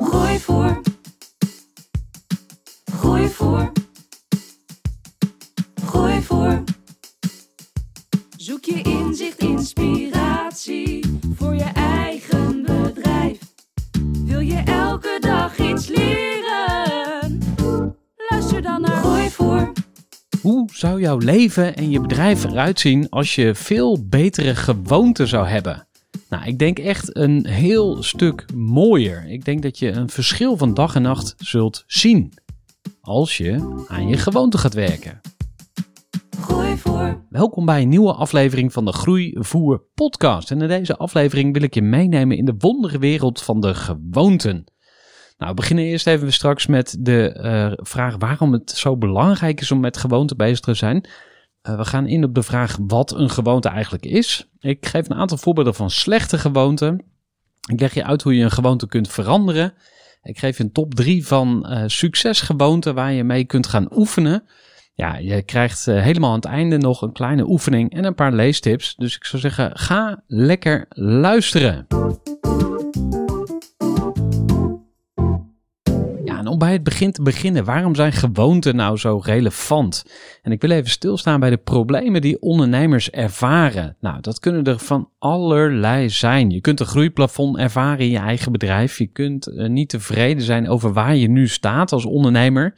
Groeivoer. Groeivoer. Groeivoer. Zoek je inzicht, inspiratie voor je eigen bedrijf. Wil je elke dag iets leren? Luister dan naar Groeivoer. Hoe zou jouw leven en je bedrijf eruit zien als je veel betere gewoonten zou hebben? Nou, ik denk echt een heel stuk mooier. Ik denk dat je een verschil van dag en nacht zult zien als je aan je gewoonte gaat werken. Groeivoer. Welkom bij een nieuwe aflevering van de Groeivoer podcast. En in deze aflevering wil ik je meenemen in de wondere wereld van de gewoonten. Nou, we beginnen eerst even straks met de eh, vraag waarom het zo belangrijk is om met gewoonten bezig te zijn. Uh, we gaan in op de vraag wat een gewoonte eigenlijk is. Ik geef een aantal voorbeelden van slechte gewoonten. Ik leg je uit hoe je een gewoonte kunt veranderen. Ik geef je een top 3 van uh, succesgewoonten waar je mee kunt gaan oefenen. Ja, je krijgt uh, helemaal aan het einde nog een kleine oefening en een paar leestips. Dus ik zou zeggen, ga lekker luisteren. Bij het begin te beginnen, waarom zijn gewoonten nou zo relevant? En ik wil even stilstaan bij de problemen die ondernemers ervaren. Nou, dat kunnen er van allerlei zijn. Je kunt een groeiplafond ervaren in je eigen bedrijf. Je kunt uh, niet tevreden zijn over waar je nu staat als ondernemer.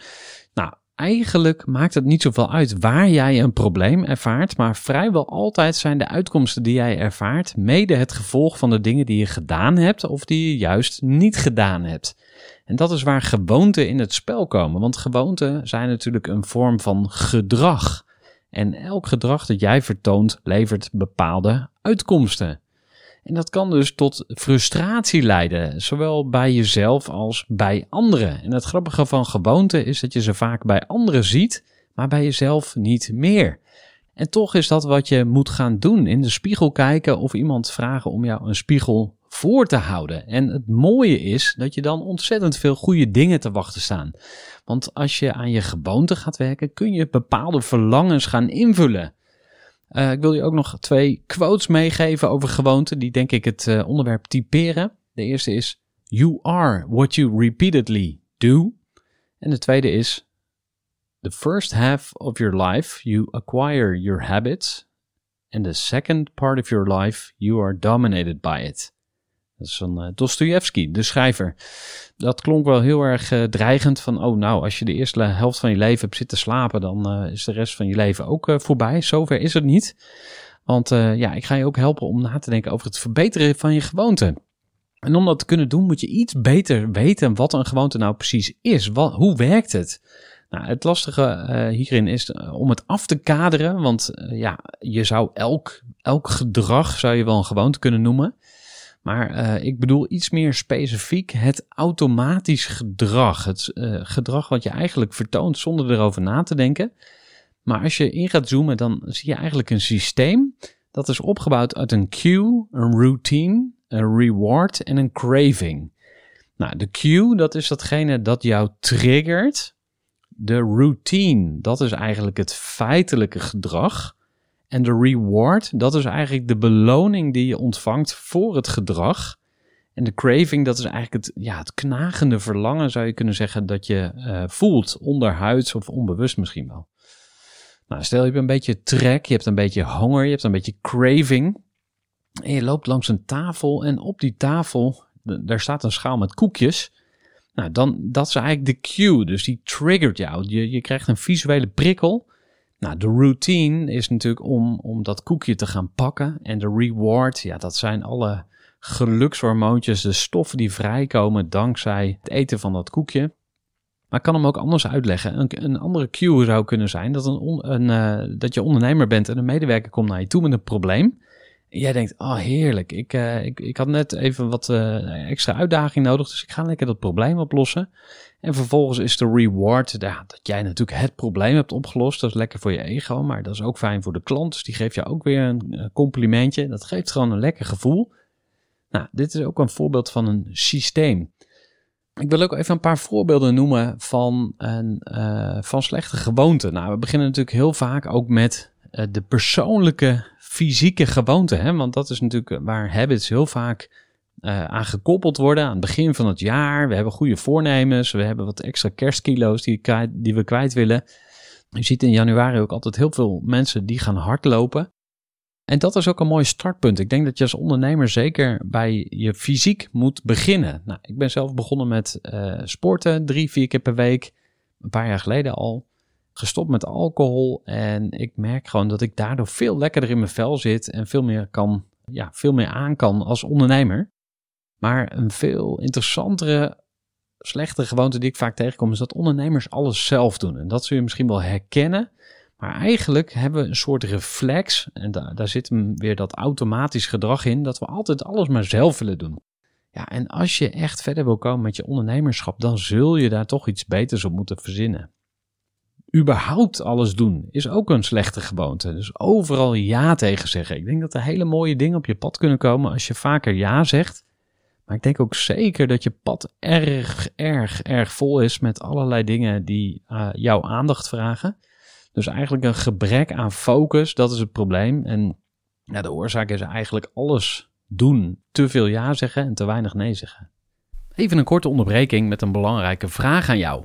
Eigenlijk maakt het niet zoveel uit waar jij een probleem ervaart, maar vrijwel altijd zijn de uitkomsten die jij ervaart mede het gevolg van de dingen die je gedaan hebt of die je juist niet gedaan hebt. En dat is waar gewoonten in het spel komen, want gewoonten zijn natuurlijk een vorm van gedrag. En elk gedrag dat jij vertoont levert bepaalde uitkomsten. En dat kan dus tot frustratie leiden, zowel bij jezelf als bij anderen. En het grappige van gewoonten is dat je ze vaak bij anderen ziet, maar bij jezelf niet meer. En toch is dat wat je moet gaan doen: in de spiegel kijken of iemand vragen om jou een spiegel voor te houden. En het mooie is dat je dan ontzettend veel goede dingen te wachten staan. Want als je aan je gewoonte gaat werken, kun je bepaalde verlangens gaan invullen. Uh, ik wil je ook nog twee quotes meegeven over gewoonten, die denk ik het uh, onderwerp typeren. De eerste is: You are what you repeatedly do. En de tweede is: The first half of your life you acquire your habits. And the second part of your life you are dominated by it. Dat is van uh, Dostoevsky, de schrijver. Dat klonk wel heel erg uh, dreigend van, oh nou, als je de eerste helft van je leven hebt zitten slapen, dan uh, is de rest van je leven ook voorbij. Zover is het niet. Want ja, ik ga je ook helpen om na te denken over het verbeteren van je gewoonte. En om dat te kunnen doen, moet je iets beter weten wat een gewoonte nou precies is. Wat, hoe werkt het? Nou, het lastige hierin is om het af te kaderen, want ja, je zou elk, elk gedrag zou je wel een gewoonte kunnen noemen. Maar uh, ik bedoel iets meer specifiek het automatisch gedrag. Het uh, gedrag wat je eigenlijk vertoont zonder erover na te denken. Maar als je in gaat zoomen, dan zie je eigenlijk een systeem dat is opgebouwd uit een cue, een routine, een reward en een craving. Nou, de cue, dat is datgene dat jou triggert. De routine, dat is eigenlijk het feitelijke gedrag. En de reward, dat is eigenlijk de beloning die je ontvangt voor het gedrag. En de craving, dat is eigenlijk het, ja, het knagende verlangen, zou je kunnen zeggen, dat je uh, voelt, onderhuids of onbewust misschien wel. Nou, stel je hebt een beetje trek, je hebt een beetje honger, je hebt een beetje craving. En je loopt langs een tafel en op die tafel, daar staat een schaal met koekjes. Nou, dan, dat is eigenlijk de cue. Dus die triggert jou. Je, je krijgt een visuele prikkel. Nou, de routine is natuurlijk om, om dat koekje te gaan pakken. En de reward, ja, dat zijn alle gelukshormoontjes, de stoffen die vrijkomen dankzij het eten van dat koekje. Maar ik kan hem ook anders uitleggen. Een, een andere cue zou kunnen zijn dat, een, een, eh, dat je ondernemer bent en een medewerker komt naar je toe met een probleem. Jij denkt, oh heerlijk, ik, eh, ik, ik had net even wat eh, extra uitdaging nodig, dus ik ga lekker dat probleem oplossen. En vervolgens is de reward dat jij natuurlijk het probleem hebt opgelost. Dat is lekker voor je ego, maar dat is ook fijn voor de klant. Dus die geeft jou ook weer een eh, complimentje. Dat geeft gewoon een lekker gevoel. Nou, dit is ook een voorbeeld van een systeem. Ik wil ook even een paar voorbeelden noemen van, een, van slechte gewoonten. Nou, we beginnen natuurlijk heel vaak ook met eh, de persoonlijke fysieke gewoonten. Hè? Want dat is natuurlijk waar habits heel vaak eh, aan gekoppeld worden aan het begin van het jaar. We hebben goede voornemens, we hebben wat extra kerstkilo's die, die we kwijt willen. Je ziet in januari ook altijd heel veel mensen die gaan hardlopen. En dat is ook een mooi startpunt. Ik denk dat je als ondernemer zeker bij je fysiek moet beginnen. Nou, ik ben zelf begonnen met eh, sporten drie, vier keer per week. Een paar jaar geleden al. Gestopt met alcohol. En ik merk gewoon dat ik daardoor veel lekkerder in mijn vel zit. En veel meer, kan, ja, veel meer aan kan als ondernemer. Maar een veel interessantere, slechte gewoonte die ik vaak tegenkom, is dat ondernemers alles zelf doen. En dat zul je misschien wel herkennen. Maar eigenlijk hebben we een soort reflex, en da- daar zit hem weer dat automatisch gedrag in, dat we altijd alles maar zelf willen doen. Ja, en als je echt verder wil komen met je ondernemerschap, dan zul je daar toch iets beters op moeten verzinnen. Überhaupt alles doen is ook een slechte gewoonte. Dus overal ja tegen zeggen. Ik denk dat er hele mooie dingen op je pad kunnen komen als je vaker ja zegt. Maar ik denk ook zeker dat je pad erg, erg, erg vol is met allerlei dingen die eh, jouw aandacht vragen. Dus eigenlijk een gebrek aan focus, dat is het probleem. En ja, de oorzaak is eigenlijk alles doen. Te veel ja zeggen en te weinig nee zeggen. Even een korte onderbreking met een belangrijke vraag aan jou.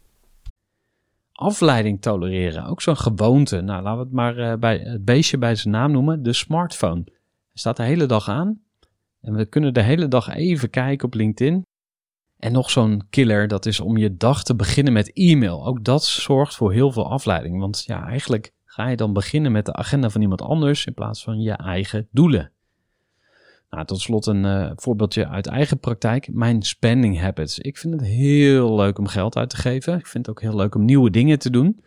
Afleiding tolereren, ook zo'n gewoonte. Nou, laten we het maar eh, bij het beestje bij zijn naam noemen, de smartphone. Hij staat de hele dag aan en we kunnen de hele dag even kijken op LinkedIn. En nog zo'n killer, dat is om je dag te beginnen met e-mail. Ook dat zorgt voor heel veel afleiding. Want ja, eigenlijk ga je dan beginnen met de agenda van iemand anders in plaats van je eigen doelen. Nou, tot slot een eh, voorbeeldje uit eigen praktijk. Mijn spending habits. Ik vind het heel leuk om geld uit te geven. Ik vind het ook heel leuk om nieuwe dingen te doen.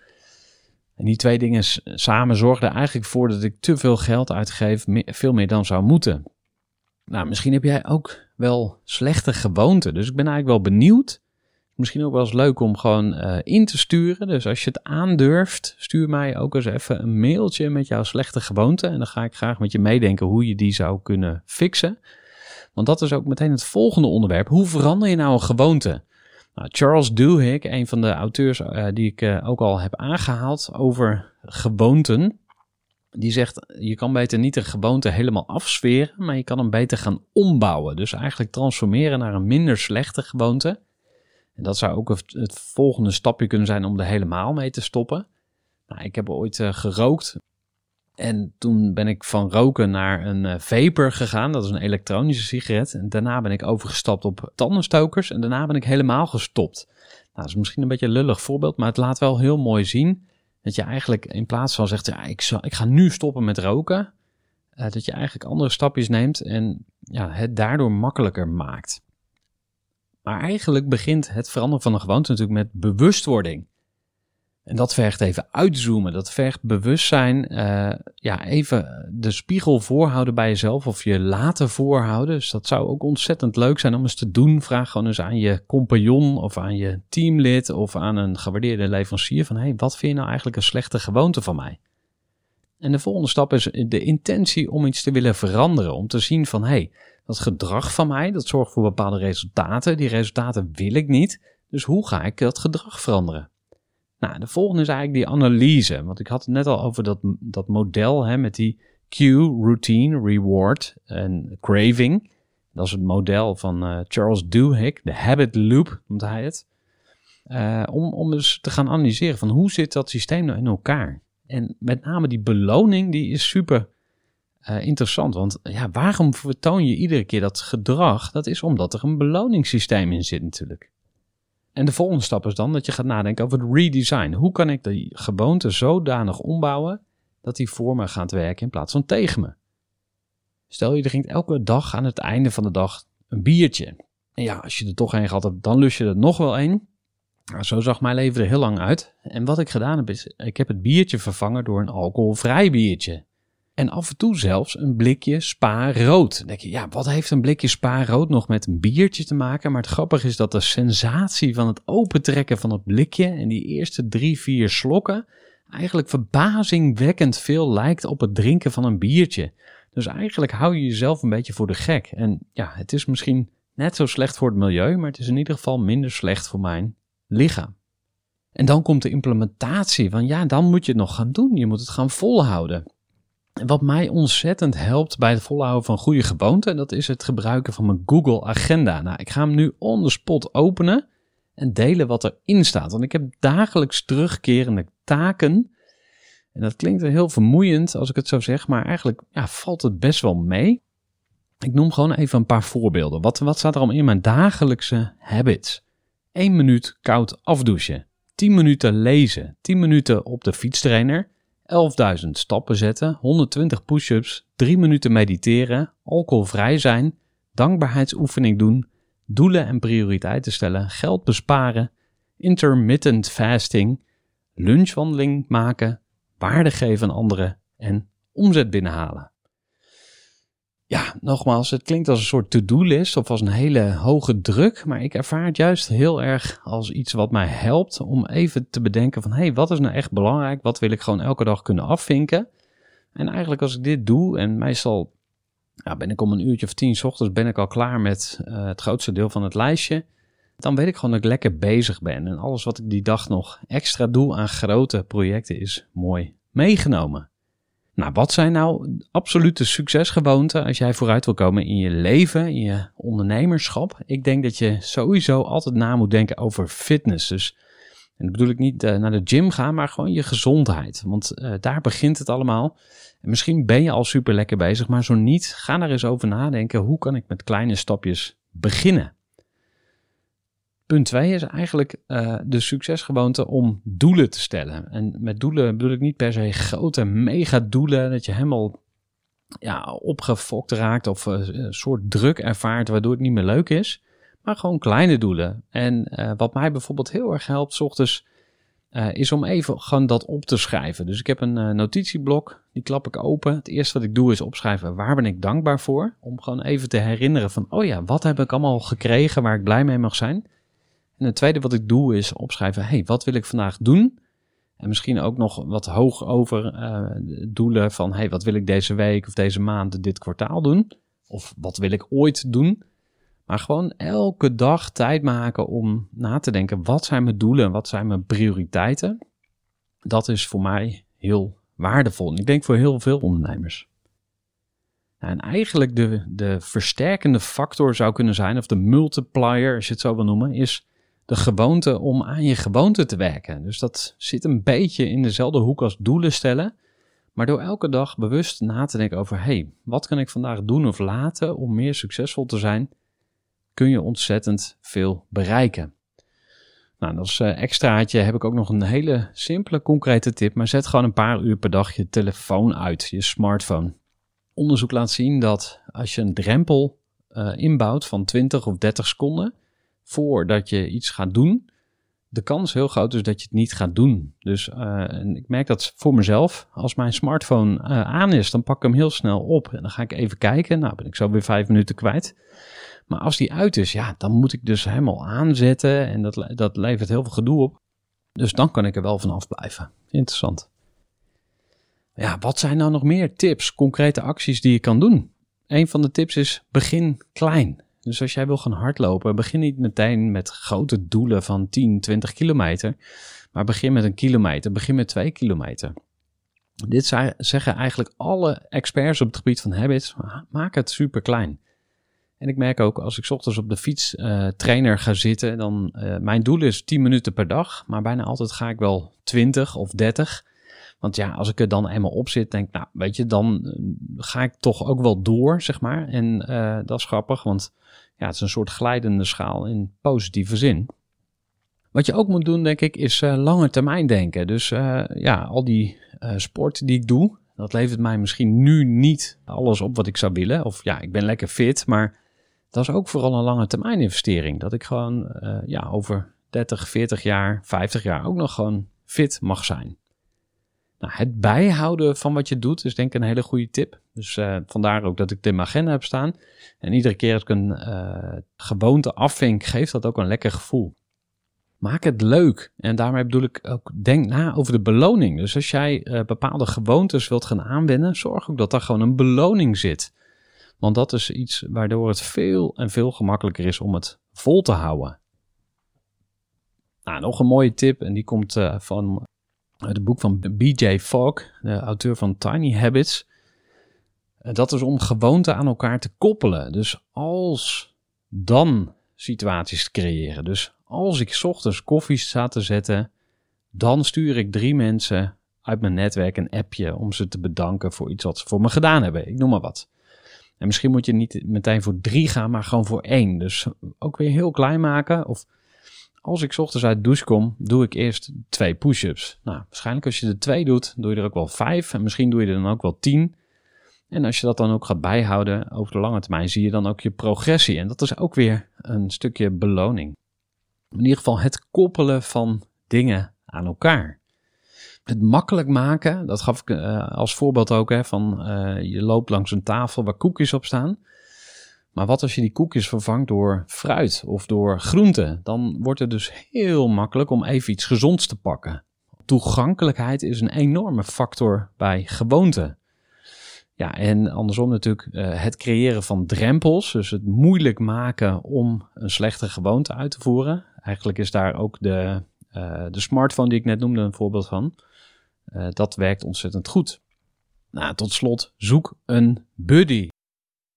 En die twee dingen samen zorgden eigenlijk voor dat ik te veel geld uitgeef, veel meer dan zou moeten. Nou, misschien heb jij ook wel slechte gewoonten. Dus ik ben eigenlijk wel benieuwd. Misschien ook wel eens leuk om gewoon eh, in te sturen. Dus als je het aandurft, stuur mij ook eens even een mailtje met jouw slechte gewoonte. En dan ga ik graag met je meedenken hoe je die zou kunnen fixen. Want dat is ook meteen het volgende onderwerp. Hoe verander je nou een gewoonte? Nou, Charles Duhigg, een van de auteurs eh, die ik eh, ook al heb aangehaald over gewoonten. Die zegt, je kan beter niet een gewoonte helemaal afsferen, maar je kan hem beter gaan ombouwen. Dus eigenlijk transformeren naar een minder slechte gewoonte. En dat zou ook het, volgende stapje kunnen zijn om er helemaal mee te stoppen. Nou, ik heb ooit eh, gerookt. En toen ben ik van roken naar een eh, vapor gegaan. Dat is een elektronische sigaret. En daarna ben ik overgestapt op tandenstokers. En daarna ben ik helemaal gestopt. Nou, dat is misschien een beetje een lullig voorbeeld, maar het laat wel heel mooi zien dat je eigenlijk in plaats van zegt, ja, ik, zal, ik ga nu stoppen met roken, eh, dat je eigenlijk andere stapjes neemt en ja, het daardoor makkelijker maakt. Maar eigenlijk begint het veranderen van een gewoonte natuurlijk met bewustwording. En dat vergt even uitzoomen. Dat vergt bewustzijn. Uh, ja, even de spiegel voorhouden bij jezelf of je laten voorhouden. Dus dat zou ook ontzettend leuk zijn om eens te doen. Vraag gewoon eens aan je compagnon of aan je teamlid of aan een gewaardeerde leverancier van... hey, wat vind je nou eigenlijk een slechte gewoonte van mij? En de volgende stap is de intentie om iets te willen veranderen. Om te zien van, hey, dat gedrag van mij, dat zorgt voor bepaalde resultaten. Die resultaten wil ik niet. Dus hoe ga ik dat gedrag veranderen? Nou, de volgende is eigenlijk die analyse. Want ik had het net al over dat, dat model hè, met die cue, routine, reward en craving. Dat is het model van uh, Charles Duhigg, de habit loop noemt hij het. Uh, om, om eens te gaan analyseren van hoe zit dat systeem nou in elkaar? En met name die beloning, die is super uh, interessant. Want ja, waarom vertoon je iedere keer dat gedrag? Dat is omdat er een beloningssysteem in zit natuurlijk. En de volgende stap is dan dat je gaat nadenken over het redesign. Hoe kan ik die gewoonte zodanig ombouwen dat die voor me gaat werken in plaats van tegen me? Stel je drinkt elke dag aan het einde van de dag een biertje. En ja, als je er toch een gehad hebt, dan lust je er nog wel een. Nou, zo zag mijn leven er heel lang uit. En wat ik gedaan heb, is ik heb het biertje vervangen door een alcoholvrij biertje. En af en toe zelfs een blikje spa rood. Dan denk je, ja, wat heeft een blikje spa rood nog met een biertje te maken? Maar het grappige is dat de sensatie van het opentrekken van het blikje en die eerste drie, vier slokken eigenlijk verbazingwekkend veel lijkt op het drinken van een biertje. Dus eigenlijk hou je jezelf een beetje voor de gek. En ja, het is misschien net zo slecht voor het milieu, maar het is in ieder geval minder slecht voor mijn lichaam. En dan komt de implementatie van ja, dan moet je het nog gaan doen. Je moet het gaan volhouden. Wat mij ontzettend helpt bij het volhouden van goede gewoonten, dat is het gebruiken van mijn Google Agenda. Nou, ik ga hem nu on the spot openen en delen wat erin staat. Want ik heb dagelijks terugkerende taken. En dat klinkt heel vermoeiend als ik het zo zeg, maar eigenlijk ja, valt het best wel mee. Ik noem gewoon even een paar voorbeelden. Wat, wat staat er allemaal in mijn dagelijkse habits? 1 minuut koud afdouchen. 10 minuten lezen. 10 minuten op de fietstrainer. 11.000 stappen zetten, 120 push-ups, 3 minuten mediteren, alcoholvrij zijn, dankbaarheidsoefening doen, doelen en prioriteiten stellen, geld besparen, intermittent fasting, lunchwandeling maken, waarde geven aan anderen en omzet binnenhalen ja, nogmaals, het klinkt als een soort to-do-list of als een hele hoge druk, maar ik ervaar het juist heel erg als iets wat mij helpt om even te bedenken van, hé, hey, wat is nou echt belangrijk? Wat wil ik gewoon elke dag kunnen afvinken? En eigenlijk als ik dit doe, en meestal ben ik om een uurtje of tien s ochtends ben ik al klaar met uh, het grootste deel van het lijstje, dan weet ik gewoon dat ik lekker bezig ben. En alles wat ik die dag nog extra doe aan grote projecten is mooi meegenomen. Nou, wat zijn nou absolute succesgewoonten als jij vooruit wil komen in je leven, in je ondernemerschap? Ik denk dat je sowieso altijd na moet denken over fitness. Dus, en bedoel ik niet uh, naar de gym gaan, maar gewoon je gezondheid. Want uh, daar begint het allemaal. En misschien ben je al super lekker bezig, maar zo niet, ga er eens over nadenken. Hoe kan ik met kleine stapjes beginnen? Punt 2 is eigenlijk uh, de succesgewoonte om doelen te stellen. En met doelen bedoel ik niet per se grote mega doelen, dat je helemaal ja, opgefokt raakt of uh, een soort druk ervaart waardoor het niet meer leuk is. Maar gewoon kleine doelen. En uh, wat mij bijvoorbeeld heel erg helpt, s ochtends, is om even gewoon dat op te schrijven. Dus ik heb een notitieblok, die klap ik open. Het eerste wat ik doe is opschrijven waar ben ik dankbaar voor. Om gewoon even te herinneren van, oh ja, wat heb ik allemaal gekregen waar ik blij mee mag zijn. En het tweede wat ik doe is opschrijven, hey, wat wil ik vandaag doen? En misschien ook nog wat hoog over uh, doelen van, hey, wat wil ik deze week of deze maand, dit kwartaal doen? Of wat wil ik ooit doen? Maar gewoon elke dag tijd maken om na te denken, wat zijn mijn doelen, wat zijn mijn prioriteiten? Dat is voor mij heel waardevol. En ik denk voor heel veel ondernemers. En eigenlijk de, de versterkende factor zou kunnen zijn, of de multiplier, als je het zo wil noemen, is de gewoonte om aan je gewoonte te werken. Dus dat zit een beetje in dezelfde hoek als doelen stellen. Maar door elke dag bewust na te denken over: hey, wat kan ik vandaag doen of laten om meer succesvol te zijn, kun je ontzettend veel bereiken. Nou, als uh, extraatje heb ik ook nog een hele simpele, concrete tip. Maar zet gewoon een paar uur per dag je telefoon uit, je smartphone. Onderzoek laat zien dat als je een drempel uh, inbouwt van 20 of 30 seconden, voordat je iets gaat doen, de kans heel groot is dat je het niet gaat doen. Dus uh, en ik merk dat voor mezelf. Als mijn smartphone uh, aan is, dan pak ik hem heel snel op. En dan ga ik even kijken. Nou, ben ik zo weer vijf minuten kwijt. Maar als die uit is, ja, dan moet ik dus helemaal aanzetten. En dat, dat levert heel veel gedoe op. Dus dan kan ik er wel van afblijven. Interessant. Ja, wat zijn nou nog meer tips, concrete acties die je kan doen? Een van de tips is begin klein. Dus als jij wil gaan hardlopen, begin niet meteen met grote doelen van 10, 20 kilometer. Maar begin met een kilometer, begin met 2 kilometer. Dit zeggen eigenlijk alle experts op het gebied van habits. Maak het super klein. En ik merk ook als ik ochtends op de fiets uh, trainer ga zitten, dan uh, mijn doel is 10 minuten per dag. Maar bijna altijd ga ik wel 20 of 30. Want ja, als ik er dan eenmaal op zit, denk ik, nou, weet je, dan uh, ga ik toch ook wel door, zeg maar. En dat is grappig, want ja, het is een soort glijdende schaal in positieve zin. Wat je ook moet doen, denk ik, is uh, lange termijn denken. Dus ja, al die sport die ik doe, dat levert mij misschien nu niet alles op wat ik zou willen. Of ja, ik ben lekker fit, maar dat is ook vooral een lange termijn investering. Dat ik gewoon ja, over 30, 40 jaar, 50 jaar ook nog gewoon fit mag zijn. Nou, het bijhouden van wat je doet is denk ik een hele goede tip. Dus uh, vandaar ook dat ik dit in mijn agenda heb staan. En iedere keer als ik een uh, gewoonte afvink, geeft dat ook een lekker gevoel. Maak het leuk. En daarmee bedoel ik ook, denk na over de beloning. Dus als jij uh, bepaalde gewoontes wilt gaan aanwenden, zorg ook dat daar gewoon een beloning zit. Want dat is iets waardoor het veel en veel gemakkelijker is om het vol te houden. Nou, nog een mooie tip, en die komt van het boek van BJ Fogg, de auteur van Tiny Habits. Dat is om gewoonten aan elkaar te koppelen. Dus als dan situaties te creëren. Dus als ik ochtends koffie sta te zetten, dan stuur ik drie mensen uit mijn netwerk een appje om ze te bedanken voor iets wat ze voor me gedaan hebben. Ik noem maar wat. En misschien moet je niet meteen voor drie gaan, maar gewoon voor één. Dus ook weer heel klein maken. Of als ik ochtends uit de douche kom, doe ik eerst twee push-ups. Nou, waarschijnlijk als je er twee doet, doe je er ook wel vijf. En misschien doe je er dan ook wel tien. En als je dat dan ook gaat bijhouden over de lange termijn, zie je dan ook je progressie. En dat is ook weer een stukje beloning. In ieder geval het koppelen van dingen aan elkaar. Het makkelijk maken, dat gaf ik uh, als voorbeeld ook, hè, van uh, je loopt langs een tafel waar koekjes op staan. Maar wat als je die koekjes vervangt door fruit of door groenten? Dan wordt het dus heel makkelijk om even iets gezonds te pakken. Toegankelijkheid is een enorme factor bij gewoonten. Ja, en andersom natuurlijk uh, het creëren van drempels, dus het moeilijk maken om een slechte gewoonte uit te voeren. Eigenlijk is daar ook de, uh, de smartphone die ik net noemde een voorbeeld van. Uh, dat werkt ontzettend goed. Nou, tot slot, zoek een buddy.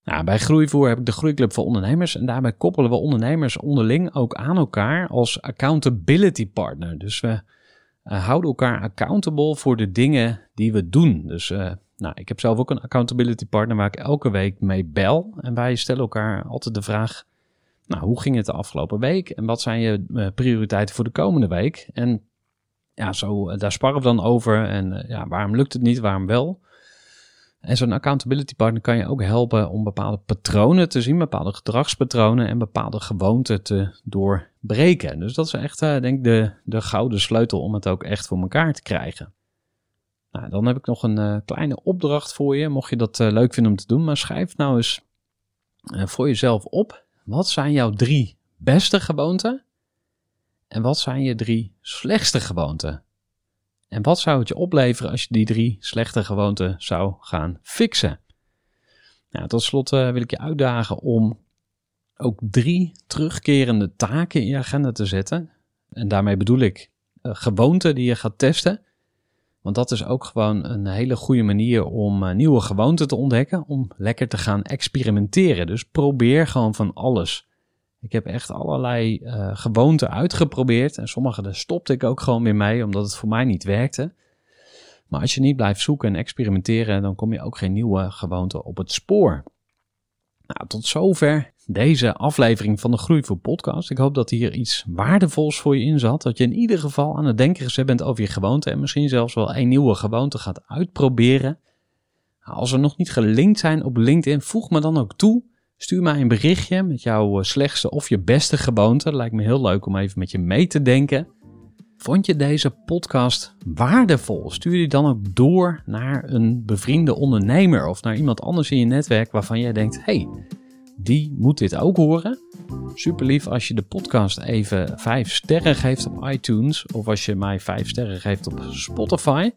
Nou, bij Groeivoer heb ik de Groeiclub voor Ondernemers en daarbij koppelen we ondernemers onderling ook aan elkaar als accountability partner. Dus we uh, houden elkaar accountable voor de dingen die we doen. Dus uh, nou, ik heb zelf ook een accountability partner waar ik elke week mee bel. En wij stellen elkaar altijd de vraag, nou, hoe ging het de afgelopen week? En wat zijn je uh, prioriteiten voor de komende week? En ja, zo, daar sparren we dan over. En ja, waarom lukt het niet, waarom wel? En zo'n accountability partner kan je ook helpen om bepaalde patronen te zien, bepaalde gedragspatronen en bepaalde gewoonten te doorbreken. Dus dat is echt, uh, denk ik, de, de gouden sleutel om het ook echt voor elkaar te krijgen. Nou, dan heb ik nog een uh, kleine opdracht voor je, mocht je dat uh, leuk vinden om te doen. Maar schrijf nou eens voor jezelf op, wat zijn jouw drie beste gewoonten? En wat zijn je drie slechtste gewoonten? En wat zou het je opleveren als je die drie slechte gewoonten zou gaan fixen? Nou, tot slot uh, wil ik je uitdagen om ook drie terugkerende taken in je agenda te zetten. En daarmee bedoel ik uh, gewoonten die je gaat testen. Want dat is ook gewoon een hele goede manier om uh, nieuwe gewoonten te ontdekken, om lekker te gaan experimenteren. Dus probeer gewoon van alles. Ik heb echt allerlei uh, gewoonten uitgeprobeerd. En sommige daar stopte ik ook gewoon weer mee, omdat het voor mij niet werkte. Maar als je niet blijft zoeken en experimenteren, dan kom je ook geen nieuwe gewoonten op het spoor. Nou, tot zover deze aflevering van de Groeivoer podcast. Ik hoop dat hier iets waardevols voor je in zat. Dat je in ieder geval aan het denken gezet bent over je gewoonte. En misschien zelfs wel een nieuwe gewoonte gaat uitproberen. Nou, als we nog niet gelinkt zijn op LinkedIn, voeg me dan ook toe. Stuur mij een berichtje met jouw eh, slechtste of je beste gewoonte. Lijkt me heel leuk om even met je mee te denken. Vond je deze podcast waardevol? Stuur die dan ook door naar een bevriende ondernemer of naar iemand anders in je netwerk waarvan jij denkt: hey, die moet dit ook horen. Super lief als je de podcast even 5 sterren geeft op iTunes of als je mij 5 sterren geeft op Spotify.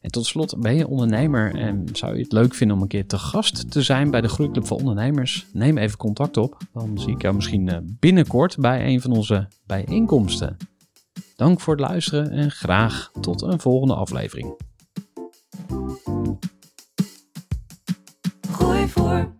En tot slot, ben je ondernemer en zou je het leuk vinden om een keer te gast te zijn bij de Groeiclub voor Ondernemers? Neem even contact op. Dan zie ik jou misschien eh, binnenkort bij een van onze bijeenkomsten. Dank voor het luisteren en graag tot een volgende aflevering. Gooi voor.